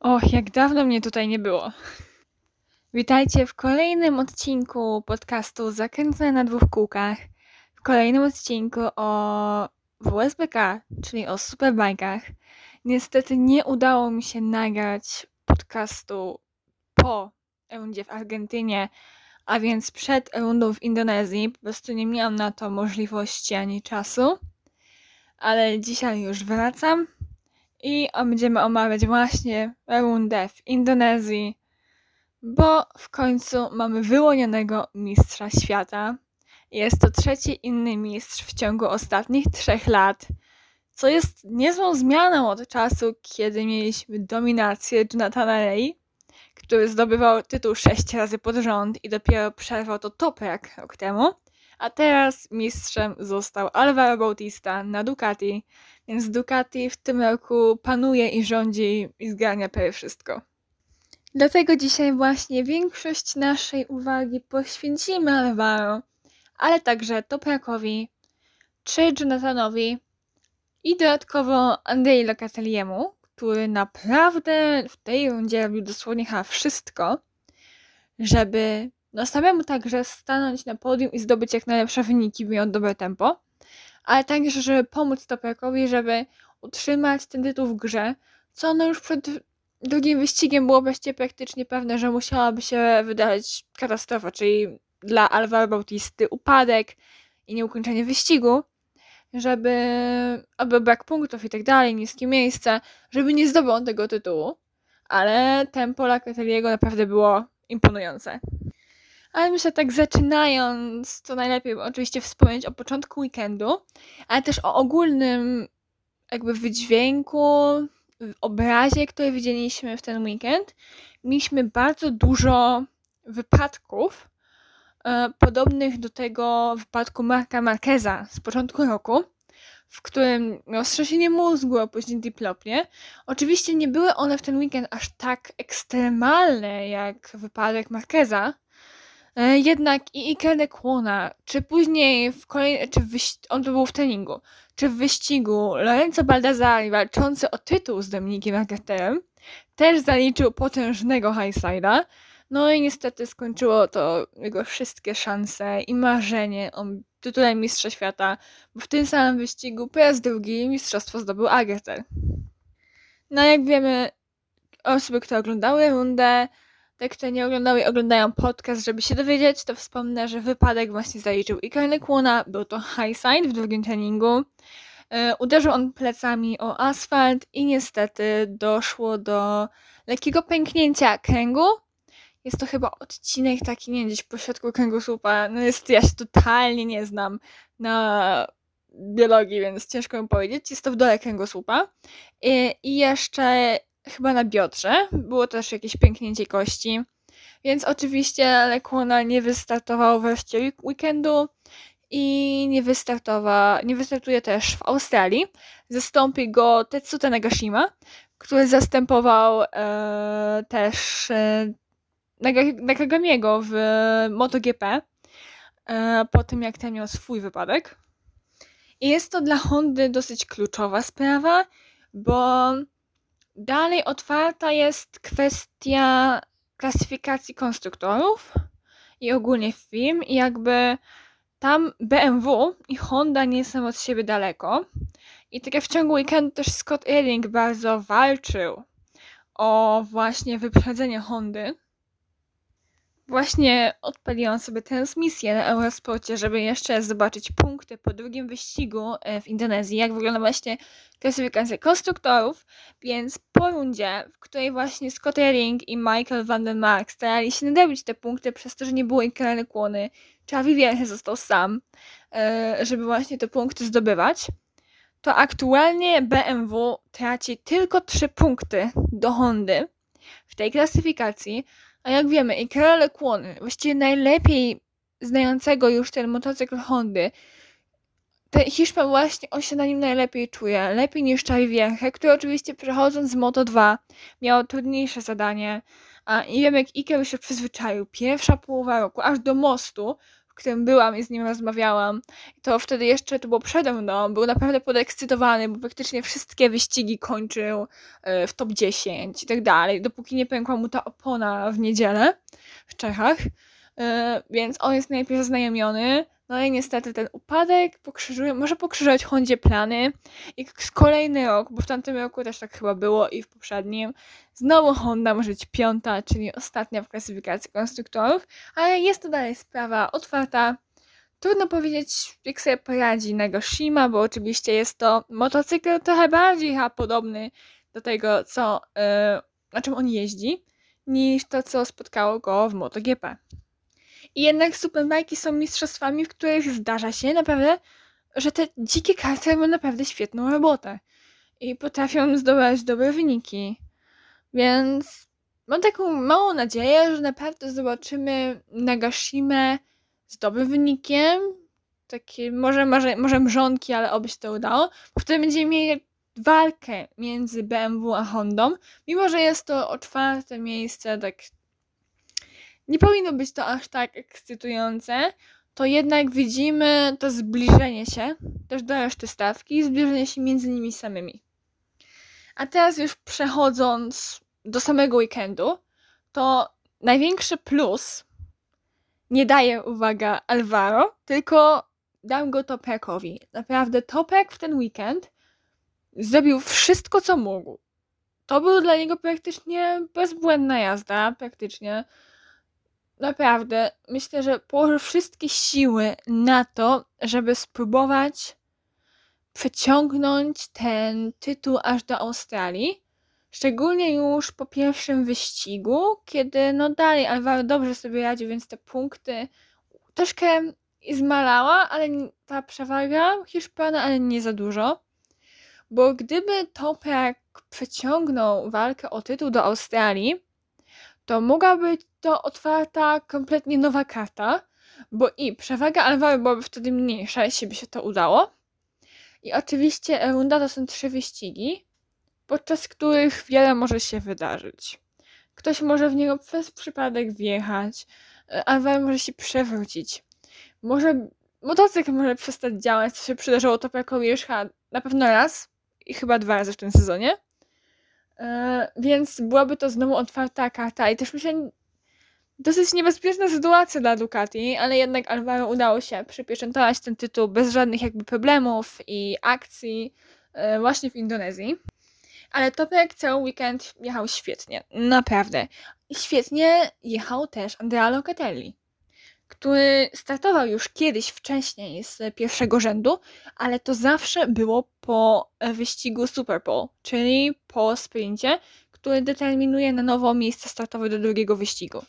Och, jak dawno mnie tutaj nie było. Witajcie w kolejnym odcinku podcastu Zakręcone na dwóch kółkach. W kolejnym odcinku o WSBK, czyli o superbajkach. Niestety nie udało mi się nagrać podcastu po rundzie w Argentynie, a więc przed rundą w Indonezji. Po prostu nie miałam na to możliwości ani czasu. Ale dzisiaj już wracam i będziemy omawiać właśnie rundę w Indonezji, bo w końcu mamy wyłonionego mistrza świata. Jest to trzeci inny mistrz w ciągu ostatnich trzech lat, co jest niezłą zmianą od czasu, kiedy mieliśmy dominację Jonathana Ray, który zdobywał tytuł sześć razy pod rząd i dopiero przerwał to Toprak rok temu. A teraz mistrzem został Alvaro Bautista na Ducati, więc Ducati w tym roku panuje i rządzi i zgarnia prawie wszystko. Dlatego dzisiaj właśnie większość naszej uwagi poświęcimy Alvaro, ale także Toprakowi, czy Jonathanowi i dodatkowo Andrei Locatelliemu, który naprawdę w tej rundzie robił dosłownie chyba wszystko, żeby no samemu także stanąć na podium i zdobyć jak najlepsze wyniki, miał dobre tempo, ale także, żeby pomóc Toprekowi, żeby utrzymać ten tytuł w grze, co no już przed drugim wyścigiem było właściwie praktycznie pewne, że musiałaby się wydarzyć katastrofa, czyli dla Alvaro Bautisty upadek i nieukończenie wyścigu, żeby, aby brak punktów i tak dalej, niskie miejsce, żeby nie zdobył on tego tytułu. Ale tempo Lacateliego naprawdę było imponujące. Ale myślę, tak zaczynając, to najlepiej oczywiście wspomnieć o początku weekendu, ale też o ogólnym jakby wydźwięku, obrazie, który widzieliśmy w ten weekend. Mieliśmy bardzo dużo wypadków, e, podobnych do tego wypadku Marka Marqueza z początku roku, w którym miał strzesienie mózgu, a później diplopnie. Oczywiście nie były one w ten weekend aż tak ekstremalne jak wypadek Marqueza, jednak i Iker Kłona, czy później w kolejnym, czy w on to był w treningu, czy w wyścigu Lorenzo Baldassari walczący o tytuł z Dominikiem Marketerem też zaliczył potężnego highside'a, no i niestety skończyło to jego wszystkie szanse i marzenie o tytule Mistrza Świata, bo w tym samym wyścigu po raz drugi mistrzostwo zdobył Agerter. No jak wiemy, osoby, które oglądały rundę, te, które nie oglądały i oglądają podcast, żeby się dowiedzieć, to wspomnę, że wypadek właśnie zaliczył i Kłona, był to high side w drugim treningu. E, uderzył on plecami o asfalt i niestety doszło do lekkiego pęknięcia kręgu. Jest to chyba odcinek taki, nie gdzieś po środku kręgosłupa. No jest, ja się totalnie nie znam na biologii, więc ciężko mi powiedzieć. Jest to w dole kręgosłupa. I, i jeszcze chyba na biodrze. Było też jakieś pęknięcie kości. Więc oczywiście Lekłona nie wystartował wreszcie weekendu i nie wystartowa, nie wystartuje też w Australii. Zastąpi go Tetsuta Nagashima, który zastępował e, też e, Nakagamiego w MotoGP e, po tym, jak ten miał swój wypadek. I jest to dla Hondy dosyć kluczowa sprawa, bo Dalej otwarta jest kwestia klasyfikacji konstruktorów i ogólnie firm i jakby tam BMW i Honda nie są od siebie daleko. I tak jak w ciągu weekendu też Scott Ehrling bardzo walczył o właśnie wyprzedzenie Hondy Właśnie odpaliłam sobie transmisję na Eurosporcie, żeby jeszcze zobaczyć punkty po drugim wyścigu e, w Indonezji, jak wygląda właśnie klasyfikacja konstruktorów, więc po rundzie, w której właśnie Scott Ring i Michael van der Mark starali się nadrobić te punkty przez to, że nie było Ikera Kłony, Xavi Vierge został sam, e, żeby właśnie te punkty zdobywać, to aktualnie BMW traci tylko 3 punkty do Hondy w tej klasyfikacji, a jak wiemy, i Karol Kłony, właściwie najlepiej znającego już ten motocykl Hondy, ten Hiszpan właśnie, on się na nim najlepiej czuje, lepiej niż Charlie Wierche, który oczywiście przechodząc z Moto2 miał trudniejsze zadanie, a i wiem jak Iker się przyzwyczaił, pierwsza połowa roku, aż do mostu, którym byłam i z nim rozmawiałam, to wtedy jeszcze to było przede mną, był naprawdę podekscytowany, bo praktycznie wszystkie wyścigi kończył e, w top 10 i tak dalej, dopóki nie pękła mu ta opona w niedzielę w Czechach. E, więc on jest najpierw zaznajomiony, no i niestety ten upadek pokrzyżuje, może pokrzyżować Hondzie plany i kolejny rok, bo w tamtym roku też tak chyba było i w poprzednim, znowu Honda może być piąta, czyli ostatnia w klasyfikacji konstruktorów, ale jest to dalej sprawa otwarta. Trudno powiedzieć, jak sobie poradzi Nagoshima, bo oczywiście jest to motocykl trochę bardziej chyba podobny do tego, co, yy, na czym on jeździ, niż to, co spotkało go w MotoGP. I jednak superbajki są mistrzostwami, w których zdarza się naprawdę, że te dzikie karty robią naprawdę świetną robotę. I potrafią zdobywać dobre wyniki. Więc mam taką małą nadzieję, że naprawdę zobaczymy Nagashimę z dobrym wynikiem. Takie, może, może, może mrzonki, ale oby się to udało. Bo wtedy będziemy mieli walkę między BMW a Hondą. Mimo, że jest to o czwarte miejsce, tak nie powinno być to aż tak ekscytujące, to jednak widzimy to zbliżenie się też do reszty stawki, zbliżenie się między nimi samymi. A teraz już przechodząc do samego weekendu, to największy plus nie daje, uwaga, Alvaro, tylko dam go Topekowi. Naprawdę Topek w ten weekend zrobił wszystko, co mógł. To był dla niego praktycznie bezbłędna jazda, praktycznie naprawdę myślę, że położę wszystkie siły na to, żeby spróbować przeciągnąć ten tytuł aż do Australii. Szczególnie już po pierwszym wyścigu, kiedy no dalej Alvaro dobrze sobie radzi, więc te punkty troszkę zmalała, ale ta przewaga Hiszpana, ale nie za dużo. Bo gdyby Toprak przeciągnął walkę o tytuł do Australii, to mogła być to otwarta kompletnie nowa karta, bo i przewaga Alvaro byłaby wtedy mniejsza, jeśli by się to udało. I oczywiście runda to są trzy wyścigi, podczas których wiele może się wydarzyć. Ktoś może w niego przez przypadek wjechać, Alvaro może się przewrócić. Może motocykl może przestać działać, co się przydarzyło Topekowi już na pewno raz i chyba dwa razy w tym sezonie. E, więc byłaby to znowu otwarta karta i też myślę, dosyć niebezpieczna sytuacja dla Ducati, ale jednak Alvaro udało się przypieczętować ten tytuł bez żadnych jakby problemów i akcji e, właśnie w Indonezji. Ale Topek cały weekend jechał świetnie, naprawdę. Świetnie jechał też Andrea Locatelli który startował już kiedyś wcześniej z pierwszego rzędu, ale to zawsze było po wyścigu Super Bowl, czyli po sprincie, który determinuje na nowo miejsce startowe do drugiego wyścigu.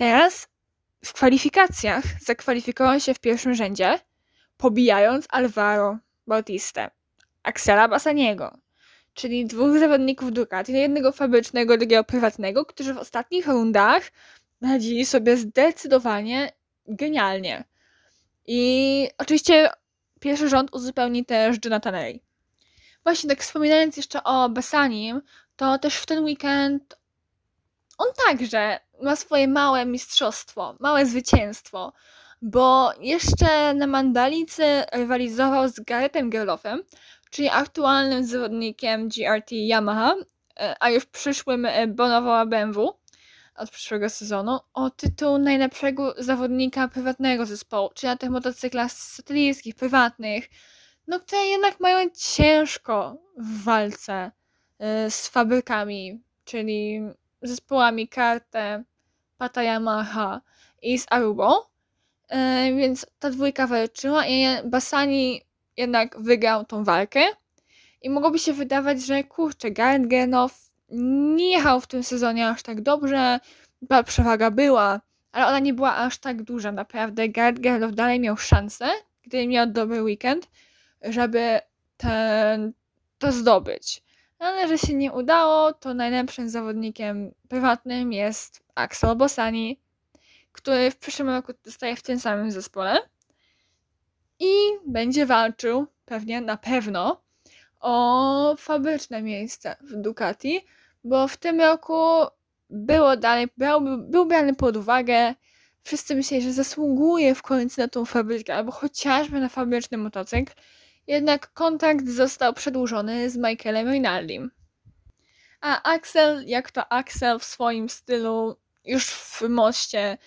Teraz w kwalifikacjach zakwalifikował się w pierwszym rzędzie, pobijając Alvaro Bautista, Axela Bassaniego, czyli dwóch zawodników Ducati, jednego fabrycznego, drugiego prywatnego, którzy w ostatnich rundach radzili sobie zdecydowanie genialnie. I oczywiście pierwszy rząd uzupełni też Jonathan Ray. Właśnie tak wspominając jeszcze o Bessanim, to też w ten weekend on także ma swoje małe mistrzostwo, małe zwycięstwo, bo jeszcze na Mandalicy rywalizował z Garethem Gerloffem, czyli aktualnym zawodnikiem GRT Yamaha, e, a już przyszłym e, Bonowała BMW od przyszłego sezonu o tytuł najlepszego zawodnika prywatnego zespołu, czyli na tych motocyklach satelickich, prywatnych, no które jednak mają ciężko w walce y, z fabrykami, czyli zespołami Karte, Pata Yamaha i z Arubą. Y, więc ta dwójka walczyła i Basani jednak wygrał tą walkę. I mogłoby się wydawać, że kurczę, Gareth Genow nie jechał w tym sezonie aż tak dobrze, ta przewaga była, ale ona nie była aż tak duża, naprawdę. Gerd Gerloff dalej miał szansę, gdy miał dobry weekend, żeby ten, to zdobyć. Ale że się nie udało, to najlepszym zawodnikiem prywatnym jest Axel Bossani, który w przyszłym roku zostaje w tym samym zespole i będzie walczył pewnie na pewno o fabryczne miejsce w Ducati, bo w tym roku było dalej, był, był brany pod uwagę, wszyscy myśleli, że zasługuje w końcu na tą fabrykę, albo chociażby na fabryczny motocykl. Jednak kontakt został przedłużony z Michaelem Rinaldim. A Axel, jak to Axel w swoim stylu, już w moście,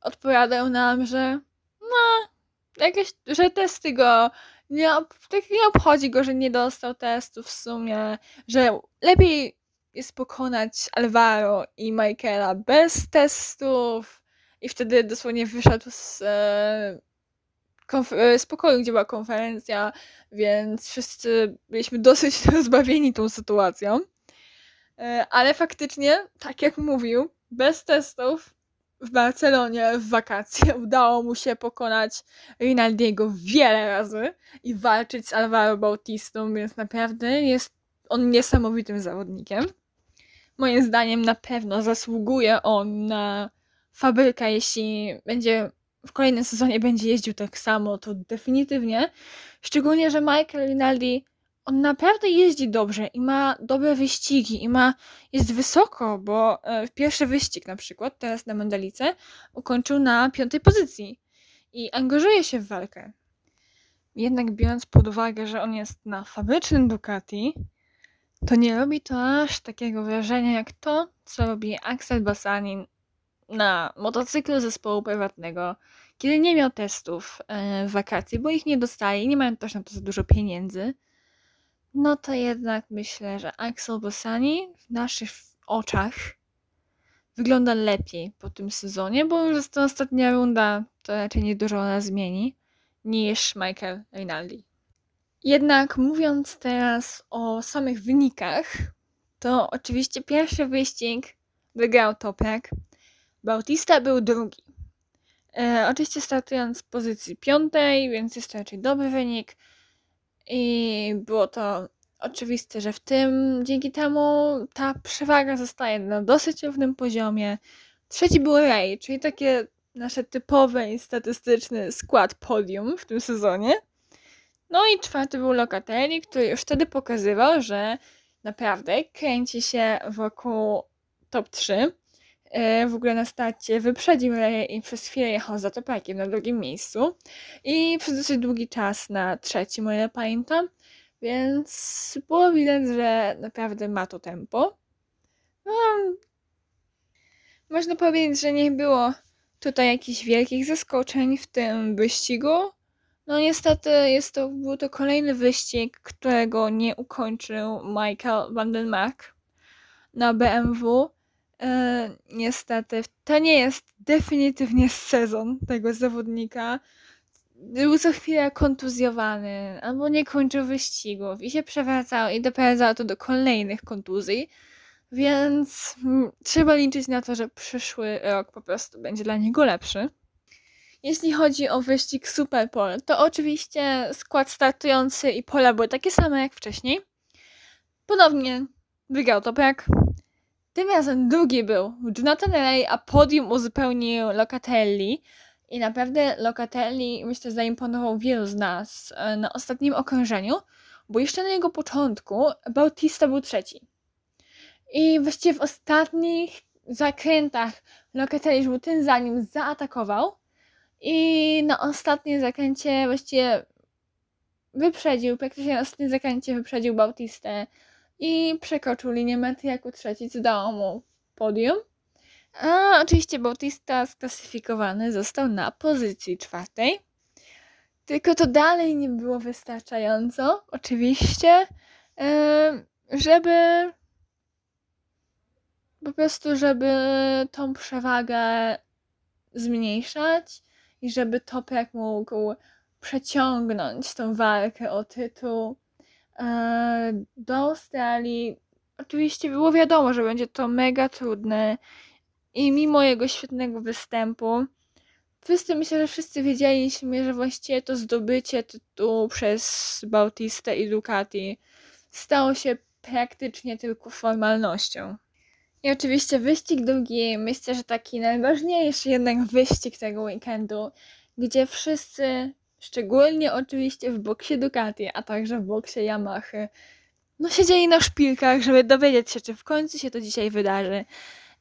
odpowiadał nam, że no, jakieś, że testy go nie, tak nie obchodzi go, że nie dostał testów w sumie, że lepiej jest pokonać Alvaro i Michaela bez testów i wtedy dosłownie wyszedł z, e, z pokoju, gdzie była konferencja, więc wszyscy byliśmy dosyć rozbawieni tą sytuacją. E, ale faktycznie, tak jak mówił, bez testów w Barcelonie w wakacje udało mu się pokonać Rinaldiego wiele razy i walczyć z Alvaro Bautistą, więc naprawdę jest on niesamowitym zawodnikiem. Moim zdaniem na pewno zasługuje on na fabrykę, jeśli będzie w kolejnym sezonie będzie jeździł tak samo, to definitywnie. Szczególnie, że Michael Rinaldi on naprawdę jeździ dobrze i ma dobre wyścigi i ma, jest wysoko, bo e, pierwszy wyścig na przykład, teraz na Mendelice, ukończył na piątej pozycji i angażuje się w walkę. Jednak biorąc pod uwagę, że on jest na fabrycznym Ducati, to nie robi to aż takiego wrażenia jak to, co robi Axel Bassanin na motocyklu zespołu prywatnego, kiedy nie miał testów e, w wakacji, bo ich nie dostali i nie mają też na to za dużo pieniędzy no to jednak myślę, że Axel Bossani w naszych oczach wygląda lepiej po tym sezonie, bo już jest to ostatnia runda, to raczej niedużo ona zmieni, niż Michael Rinaldi. Jednak mówiąc teraz o samych wynikach, to oczywiście pierwszy wyścig wygrał Topek. Bautista był drugi. E, oczywiście startując z pozycji piątej, więc jest to raczej dobry wynik. I było to oczywiste, że w tym dzięki temu ta przewaga zostaje na dosyć równym poziomie. Trzeci był Ray, czyli takie nasze typowe i statystyczny skład podium w tym sezonie. No i czwarty był Locatelli, który już wtedy pokazywał, że naprawdę kręci się wokół top 3. E, w ogóle na starcie wyprzedził Raya i przez chwilę jechał za topakiem na drugim miejscu i przez dosyć długi czas na trzecim, o ile pamiętam, więc było widać, że naprawdę ma to tempo. No, można powiedzieć, że nie było tutaj jakichś wielkich zaskoczeń w tym wyścigu. No niestety jest to, był to kolejny wyścig, którego nie ukończył Michael Vandenmark na BMW. E, niestety, to nie jest definitywnie sezon tego zawodnika. Był co chwilę kontuzjowany, albo nie kończył wyścigów i się przewracał i doprowadzał to do kolejnych kontuzji. Więc mm, trzeba liczyć na to, że przyszły rok po prostu będzie dla niego lepszy. Jeśli chodzi o wyścig Superpole, to oczywiście skład startujący i pola były takie same jak wcześniej. Ponownie wygrał Toprak, tym razem drugi był Jonathan Ray, a podium uzupełnił Locatelli. I naprawdę Locatelli, myślę, zaimponował wielu z nas e, na ostatnim okrążeniu, bo jeszcze na jego początku Bautista był trzeci. I właściwie w ostatnich zakrętach Locatelli był tym za nim zaatakował i na ostatnim zakręcie właściwie wyprzedził, praktycznie na ostatnim zakręcie wyprzedził Bautistę i przekroczył linię mety jako trzeci, co dało mu podium. A oczywiście Bautista sklasyfikowany został na pozycji czwartej. Tylko to dalej nie było wystarczająco, oczywiście, żeby po prostu, żeby tą przewagę zmniejszać i żeby Toprak mógł przeciągnąć tą walkę o tytuł do Australii. Oczywiście było wiadomo, że będzie to mega trudne i mimo jego świetnego występu, wszyscy myślę, że wszyscy wiedzieliśmy, że właściwie to zdobycie tytułu przez Bautista i Ducati stało się praktycznie tylko formalnością. I oczywiście wyścig drugi, myślę, że taki najważniejszy jednak wyścig tego weekendu, gdzie wszyscy Szczególnie oczywiście w boksie Ducati, a także w boksie Yamaha. No siedzieli na szpilkach, żeby dowiedzieć się, czy w końcu się to dzisiaj wydarzy.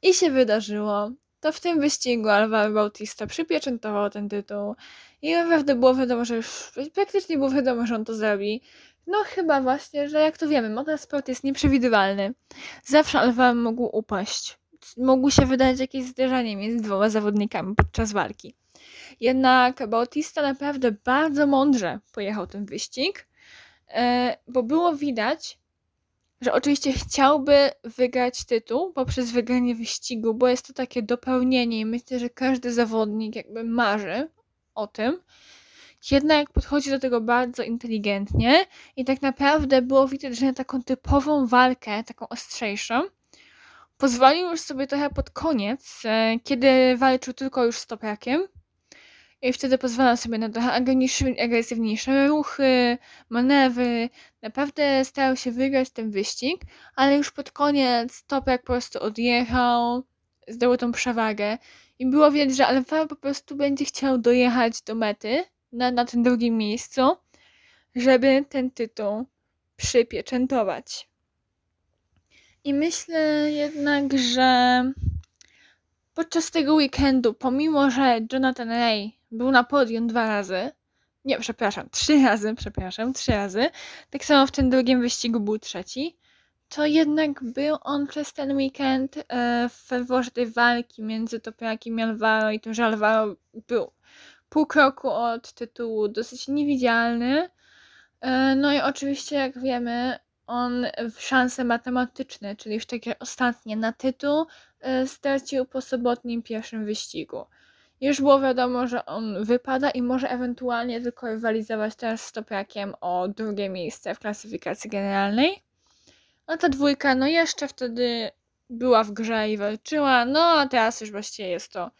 I się wydarzyło. to w tym wyścigu Alvaro Bautista przypieczętował ten tytuł i naprawdę było wiadomo, że już praktycznie było wiadomo, że on to zrobi. No chyba właśnie, że jak to wiemy, motorsport jest nieprzewidywalny. Zawsze Alvaro mógł upaść. Mógł się wydać jakieś zderzenie między dwoma zawodnikami podczas walki. Jednak Bautista naprawdę bardzo mądrze pojechał ten wyścig, e, bo było widać, że oczywiście chciałby wygrać tytuł poprzez wygranie wyścigu, bo jest to takie dopełnienie i myślę, że każdy zawodnik jakby marzy o tym. Jednak podchodzi do tego bardzo inteligentnie i tak naprawdę było widać, że na taką typową walkę, taką ostrzejszą, pozwolił już sobie trochę pod koniec, e, kiedy walczył tylko już z Toprakiem, i wtedy pozwala sobie na trochę agresywniejsze ruchy, manewry. Naprawdę starał się wygrać ten wyścig, ale już pod koniec Toprak po prostu odjechał, zdobył tą przewagę i było widać, że Alvaro po prostu będzie chciał dojechać do mety na, na tym drugim miejscu, żeby ten tytuł przypieczętować. I myślę jednak, że podczas tego weekendu, pomimo że Jonathan Ray był na podium dwa razy. Nie, przepraszam, trzy razy, przepraszam, trzy razy. Tak samo w tym drugim wyścigu był trzeci. To jednak był on przez ten weekend e, w ferworze tej walki między Topiakiem i Alvaro i tym, że Alvaro był pół kroku od tytułu dosyć niewidzialny. E, no i oczywiście, jak wiemy, on w szanse matematyczne, czyli już takie ostatnie na tytuł, e, stracił po sobotnim pierwszym wyścigu. Już było wiadomo, że on wypada i może ewentualnie tylko rywalizować teraz z Topiakiem o drugie miejsce w klasyfikacji generalnej. A ta dwójka, no jeszcze wtedy była w grze i walczyła, no a teraz już właściwie jest to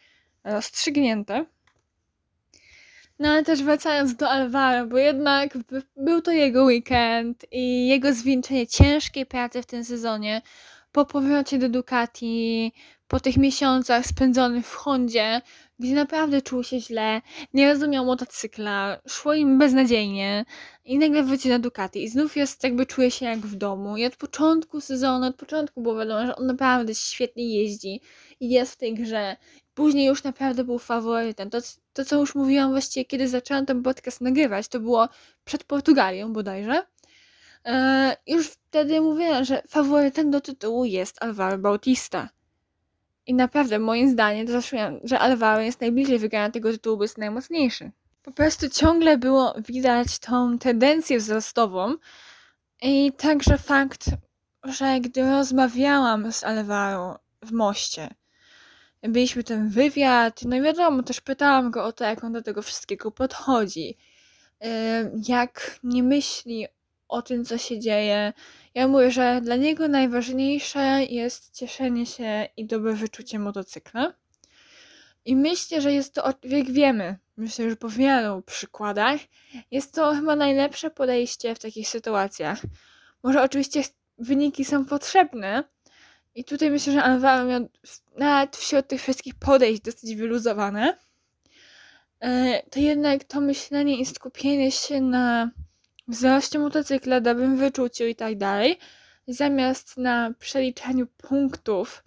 rozstrzygnięte. No ale też wracając do Alvaro, bo jednak był to jego weekend i jego zwieńczenie ciężkiej pracy w tym sezonie po powrocie do Ducati, po tych miesiącach spędzonych w Hondzie, gdzie naprawdę czuł się źle, nie rozumiał motocykla, szło im beznadziejnie i nagle wróci na Ducati i znów jest jakby czuje się jak w domu i od początku sezonu, od początku było wiadomo, że on naprawdę świetnie jeździ i jest w tej grze. Później już naprawdę był faworytem. To, to co już mówiłam właściwie, kiedy zaczęłam ten podcast nagrywać, to było przed Portugalią bodajże. Eee, już wtedy mówiłam, że faworytem do tytułu jest Alvaro Bautista. I naprawdę, moim zdaniem, to zawsze że Alvaro jest najbliżej wygrania tego tytułu, bo jest najmocniejszy. Po prostu ciągle było widać tą tendencję wzrostową i także fakt, że gdy rozmawiałam z Alvaro w moście, byliśmy ten wywiad, no i wiadomo, też pytałam go o to, jak on do tego wszystkiego podchodzi, jak nie myśli o tym, co się dzieje. Ja mówię, że dla niego najważniejsze jest cieszenie się i dobre wyczucie motocykla. I myślę, że jest to, jak wiemy, myślę, że po wielu przykładach, jest to chyba najlepsze podejście w takich sytuacjach. Może oczywiście wyniki są potrzebne, i tutaj myślę, że Alvaro miał nawet wśród tych wszystkich podejść dosyć wyluzowane. E, to jednak to myślenie i skupienie się na wzroście motocykla, dobrym wyczuciu i tak dalej, zamiast na przeliczaniu punktów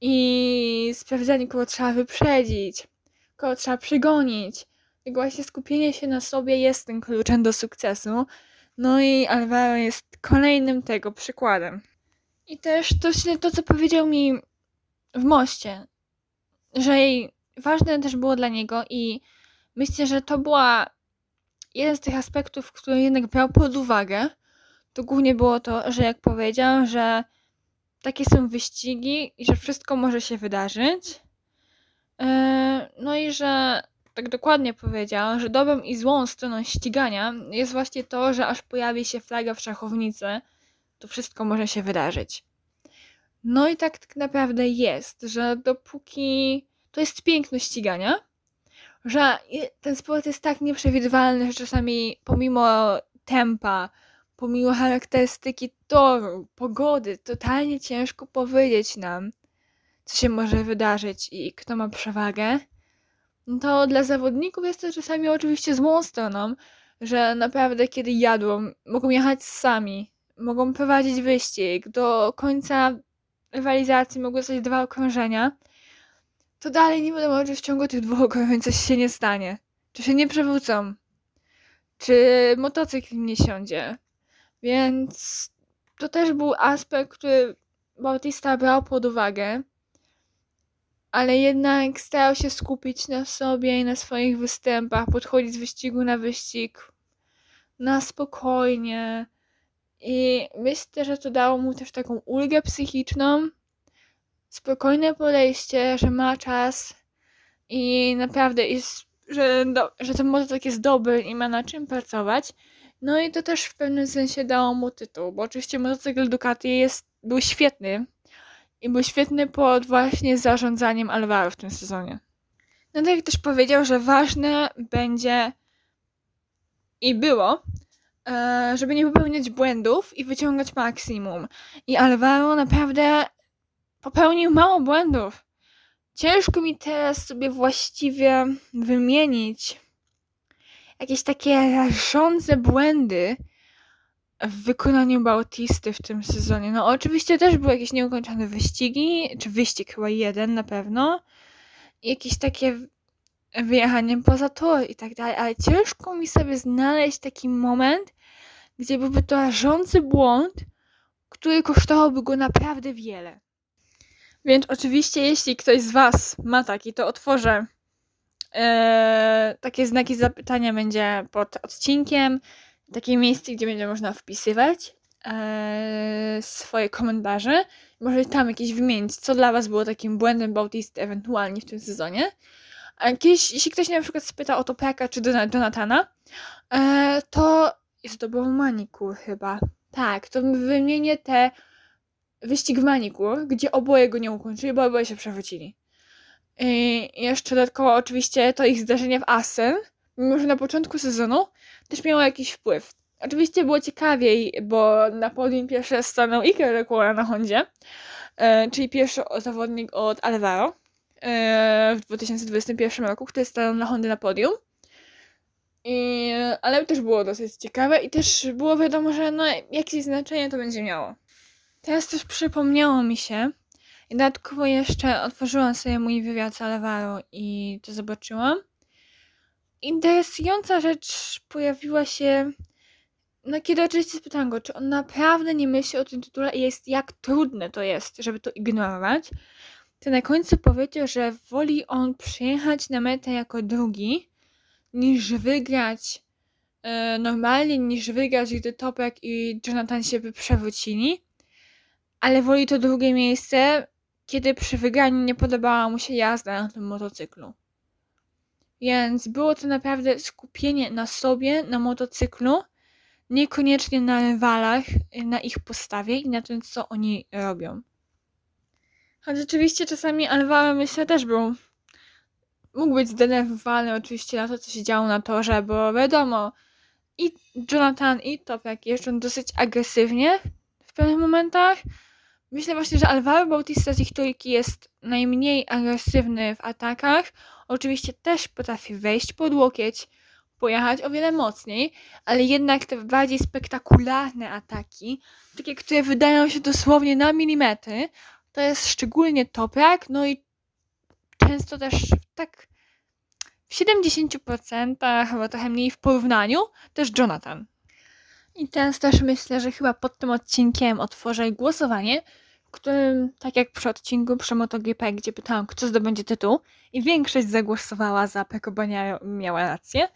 i sprawdzaniu, kogo trzeba wyprzedzić, kogo trzeba przygonić. I właśnie skupienie się na sobie jest tym kluczem do sukcesu. No i Alvaro jest kolejnym tego przykładem. I też to, to co powiedział mi w moście, że ważne też było dla niego i myślę, że to była jeden z tych aspektów, który jednak brał pod uwagę, to głównie było to, że jak powiedział, że takie są wyścigi i że wszystko może się wydarzyć. E, no i że tak dokładnie powiedział, że dobrą i złą stroną ścigania jest właśnie to, że aż pojawi się flaga w szachownicy, to wszystko może się wydarzyć. No i tak, tak naprawdę jest, że dopóki to jest piękno ścigania, że ten sport jest tak nieprzewidywalny, że czasami pomimo tempa, pomimo charakterystyki toru, pogody, totalnie ciężko powiedzieć nam, co się może wydarzyć i kto ma przewagę. No to dla zawodników jest to czasami oczywiście złą stroną, że naprawdę kiedy jadą, mogą jechać sami, mogą prowadzić wyścig, do końca rywalizacji mogły zostać dwa okrążenia, to dalej nie wiadomo, czy w ciągu tych dwóch okrążeń coś się nie stanie. Czy się nie przewrócą. Czy motocykl nie siądzie. Więc to też był aspekt, który Bautista brał pod uwagę. Ale jednak starał się skupić na sobie i na swoich występach, podchodzić z wyścigu na wyścig na spokojnie. I myślę, że to dało mu też taką ulgę psychiczną, spokojne podejście, że ma czas i naprawdę jest, że, do, że ten motocykl jest dobry i ma na czym pracować. No i to też w pewnym sensie dało mu tytuł, bo oczywiście motocykl Ducati jest, był świetny i był świetny pod właśnie zarządzaniem Alvaro w tym sezonie. No tak jak też powiedział, że ważne będzie i było, e, żeby nie popełniać błędów i wyciągać maksimum. I Alvaro naprawdę popełnił mało błędów. Ciężko mi teraz sobie właściwie wymienić jakieś takie rażące błędy w wykonaniu Bautisty w tym sezonie. No oczywiście też były jakieś nieukończone wyścigi, czy wyścig chyba jeden na pewno. Jakieś takie wyjechanie poza tor i tak dalej, ale ciężko mi sobie znaleźć taki moment, gdzie byłby to rażący błąd, który kosztowałby go naprawdę wiele. Więc oczywiście, jeśli ktoś z Was ma taki, to otworzę e, takie znaki zapytania będzie pod odcinkiem, takie miejsce, gdzie będzie można wpisywać e, swoje komentarze. Może tam jakieś wymienić, co dla Was było takim błędem Bautisty ewentualnie w tym sezonie. A kiedyś, jeśli ktoś na przykład spyta o Topiaka czy Donatana, e, to zdobył manikur chyba. Tak, to wymienię te wyścig w manikur, gdzie oboje go nie ukończyli, bo oboje się przewrócili. I jeszcze dodatkowo oczywiście to ich zdarzenie w Assen, mimo że na początku sezonu też miało jakiś wpływ. Oczywiście było ciekawiej, bo na podium pierwszy stanął Iker Lecuona na Hondzie, e, czyli pierwszy zawodnik od Alvaro e, w 2021 roku, który stanął na Hondy na podium. I, ale też było dosyć ciekawe i też było wiadomo, że no, jakieś znaczenie to będzie miało. Teraz też przypomniało mi się, i dodatkowo jeszcze otworzyłam sobie mój wywiad z Alvaro i to zobaczyłam. Interesująca rzecz pojawiła się, no kiedy oczywiście spytałam go, czy on naprawdę nie myśli o tym tytule i jest, jak trudne to jest, żeby to ignorować. To na końcu powiedział, że woli on przyjechać na metę jako drugi, niż wygrać e, normalnie, niż wygrać, gdy Topek i Jonathan się by przewrócili. Ale woli to drugie miejsce, kiedy przy wygraniu nie podobała mu się jazda na tym motocyklu. Więc było to naprawdę skupienie na sobie, na motocyklu, niekoniecznie na rywalach, na ich postawie i na tym, co oni robią. Choć rzeczywiście czasami Alvaro myślę też był mógł być zdenerwowany oczywiście na to, co się działo na torze, bo wiadomo, i Jonathan, i Topek jeżdżą dosyć agresywnie w pewnych momentach. Myślę właśnie, że Alvaro Bautista z ich trójki jest najmniej agresywny w atakach. Oczywiście też potrafi wejść pod łokieć, pojechać o wiele mocniej, ale jednak te bardziej spektakularne ataki, takie, które wydają się dosłownie na milimetry, to jest szczególnie Toprak, no i często też tak w 70%, chyba trochę mniej w porównaniu, też Jonathan. I teraz też myślę, że chyba pod tym odcinkiem otworzę głosowanie, w którym, tak jak przy odcinku przy MotoGP, gdzie pytałam, kto zdobędzie tytuł i większość zagłosowała za Peko miała rację,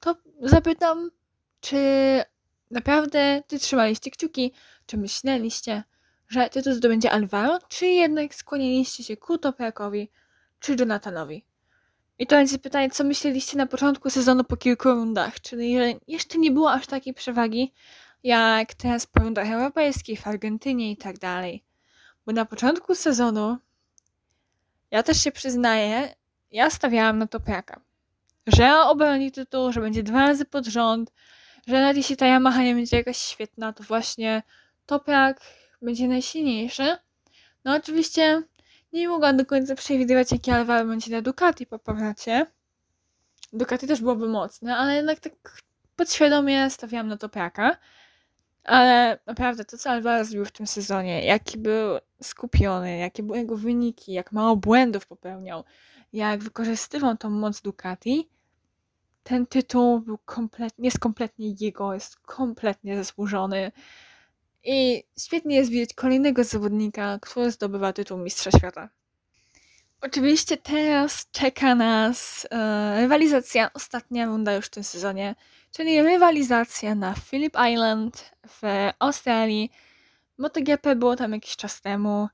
to zapytam, czy naprawdę ty trzymaliście kciuki, czy myśleliście, że tytuł zdobędzie Alvaro, czy jednak skłoniliście się ku Topekowi czy Jonathanowi? I to będzie pytanie, co myśleliście na początku sezonu po kilku rundach, czyli że jeszcze nie było aż takiej przewagi, jak teraz po rundach europejskich, w Argentynie i tak dalej. Bo na początku sezonu, ja też się przyznaję, ja stawiałam na Topiaka. Że obroni tytuł, że będzie dwa razy pod rząd, że nawet jeśli ta Yamaha nie będzie jakaś świetna, to właśnie Topiak będzie najsilniejszy. No oczywiście nie mogłam do końca przewidywać, jaki Alvaro będzie na Ducati po powrocie. Ducati też byłoby mocne, ale jednak tak podświadomie stawiałam na Topiaka. Ale naprawdę to, co Alvaro zrobił w tym sezonie, jaki był skupiony, jakie były jego wyniki, jak mało błędów popełniał, jak wykorzystywał tą moc Ducati, ten tytuł był kompletnie, jest kompletnie jego, jest kompletnie zasłużony. I świetnie jest widzieć kolejnego zawodnika, który zdobywa tytuł Mistrza Świata. Oczywiście teraz czeka nas e, rywalizacja, ostatnia runda już w tym sezonie, czyli rywalizacja na Phillip Island w Australii. MotoGP było tam jakiś czas temu.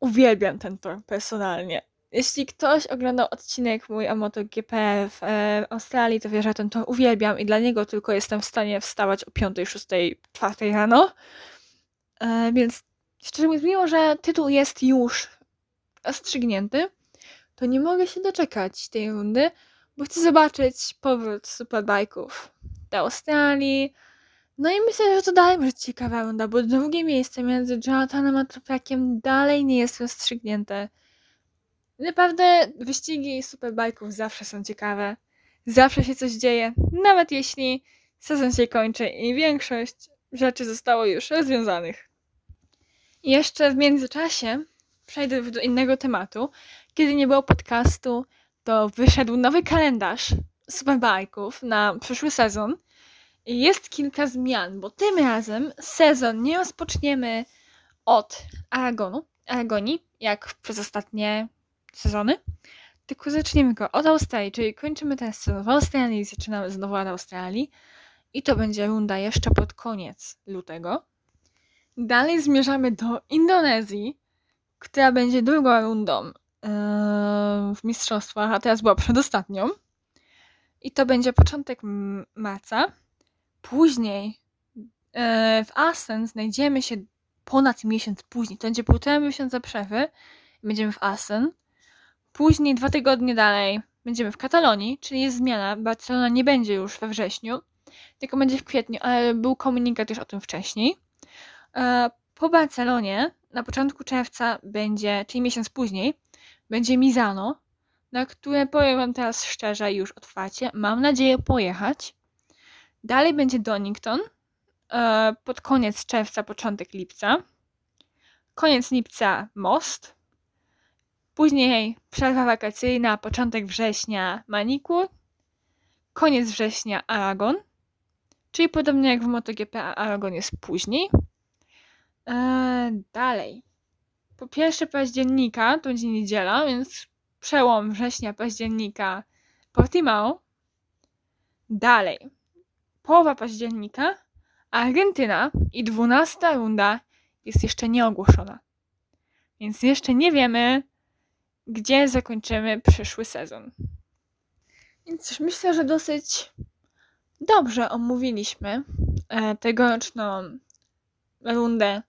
Uwielbiam ten tor personalnie. Jeśli ktoś oglądał odcinek mój o MotoGP w e, Australii, to wie, że ten tor uwielbiam i dla niego tylko jestem w stanie wstawać o 5, 6, 4 rano. E, więc szczerze mówiąc, mimo że tytuł jest już ostrzygnięty, to nie mogę się doczekać tej rundy, bo chcę zobaczyć powrót superbike'ów do Australii. No i myślę, że to dalej będzie ciekawa runda, bo drugie miejsce między Jonathanem a Tropiakiem dalej nie jest rozstrzygnięte. Naprawdę wyścigi superbike'ów zawsze są ciekawe. Zawsze się coś dzieje, nawet jeśli sezon się kończy i większość rzeczy zostało już rozwiązanych. I jeszcze w międzyczasie przejdę do innego tematu. Kiedy nie było podcastu, to wyszedł nowy kalendarz Superbike'ów na przyszły sezon. I jest kilka zmian, bo tym razem sezon nie rozpoczniemy od Aragonu, Aragonii, jak przez ostatnie sezony, tylko zaczniemy go od Australii, czyli kończymy ten sezon w Australii i zaczynamy znowu od Australii. I to będzie runda jeszcze pod koniec lutego. Dalej zmierzamy do Indonezji, która będzie drugą rundą yy, w mistrzostwach, a teraz była przedostatnią. I to będzie początek marca. Później yy, w Asen znajdziemy się ponad miesiąc później. To będzie półtora miesiąca przerwy. Będziemy w Asen. Później, dwa tygodnie dalej, będziemy w Katalonii, czyli jest zmiana. Barcelona nie będzie już we wrześniu, tylko będzie w kwietniu, ale był komunikat już o tym wcześniej. E, po Barcelonie na początku czerwca będzie, czyli miesiąc później, będzie Mizano, na które powiem Wam teraz szczerze już otwarcie, mam nadzieję pojechać. Dalej będzie Donington, e, pod koniec czerwca, początek lipca. Koniec lipca Most. Później przerwa wakacyjna, początek września Manikur. Koniec września Aragon. Czyli podobnie jak w MotoGP, Aragon jest później. Eee, dalej. Po 1 października, to będzie niedziela, więc przełom września, października Portimao. Dalej. Połowa października Argentyna i 12 runda jest jeszcze nieogłoszona. Więc jeszcze nie wiemy, gdzie zakończymy przyszły sezon. Więc myślę, że dosyć dobrze omówiliśmy e, tegoroczną rundę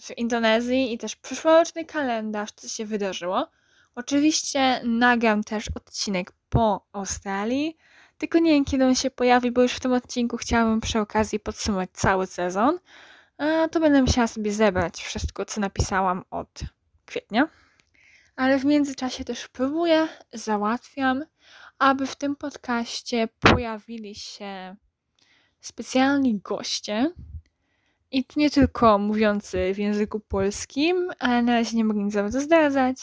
w Indonezji i też przyszłoroczny kalendarz, co się wydarzyło. Oczywiście nagram też odcinek po Australii, tylko nie wiem kiedy on się pojawi, bo już w tym odcinku chciałabym przy okazji podsumować cały sezon. A to będę musiała sobie zebrać wszystko, co napisałam od kwietnia. Ale w międzyczasie też próbuję, załatwiam, aby w tym podcaście pojawili się specjalni goście, i nie tylko mówiący w języku polskim, ale na razie nie mogę nic za to zdradzać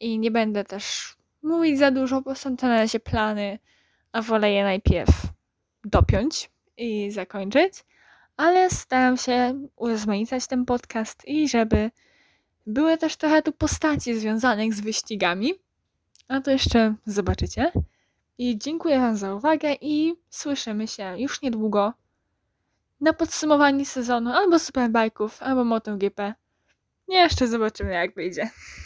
i nie będę też mówić za dużo, bo są to na razie plany, a wolę je najpierw dopiąć i zakończyć. Ale staram się urozmaicać ten podcast i żeby były też trochę tu postaci związanych z wyścigami. A to jeszcze zobaczycie. I dziękuję Wam za uwagę i słyszymy się już niedługo na podsumowanie sezonu albo Superbike'ów, albo MotoGP. Jeszcze zobaczymy jak wyjdzie.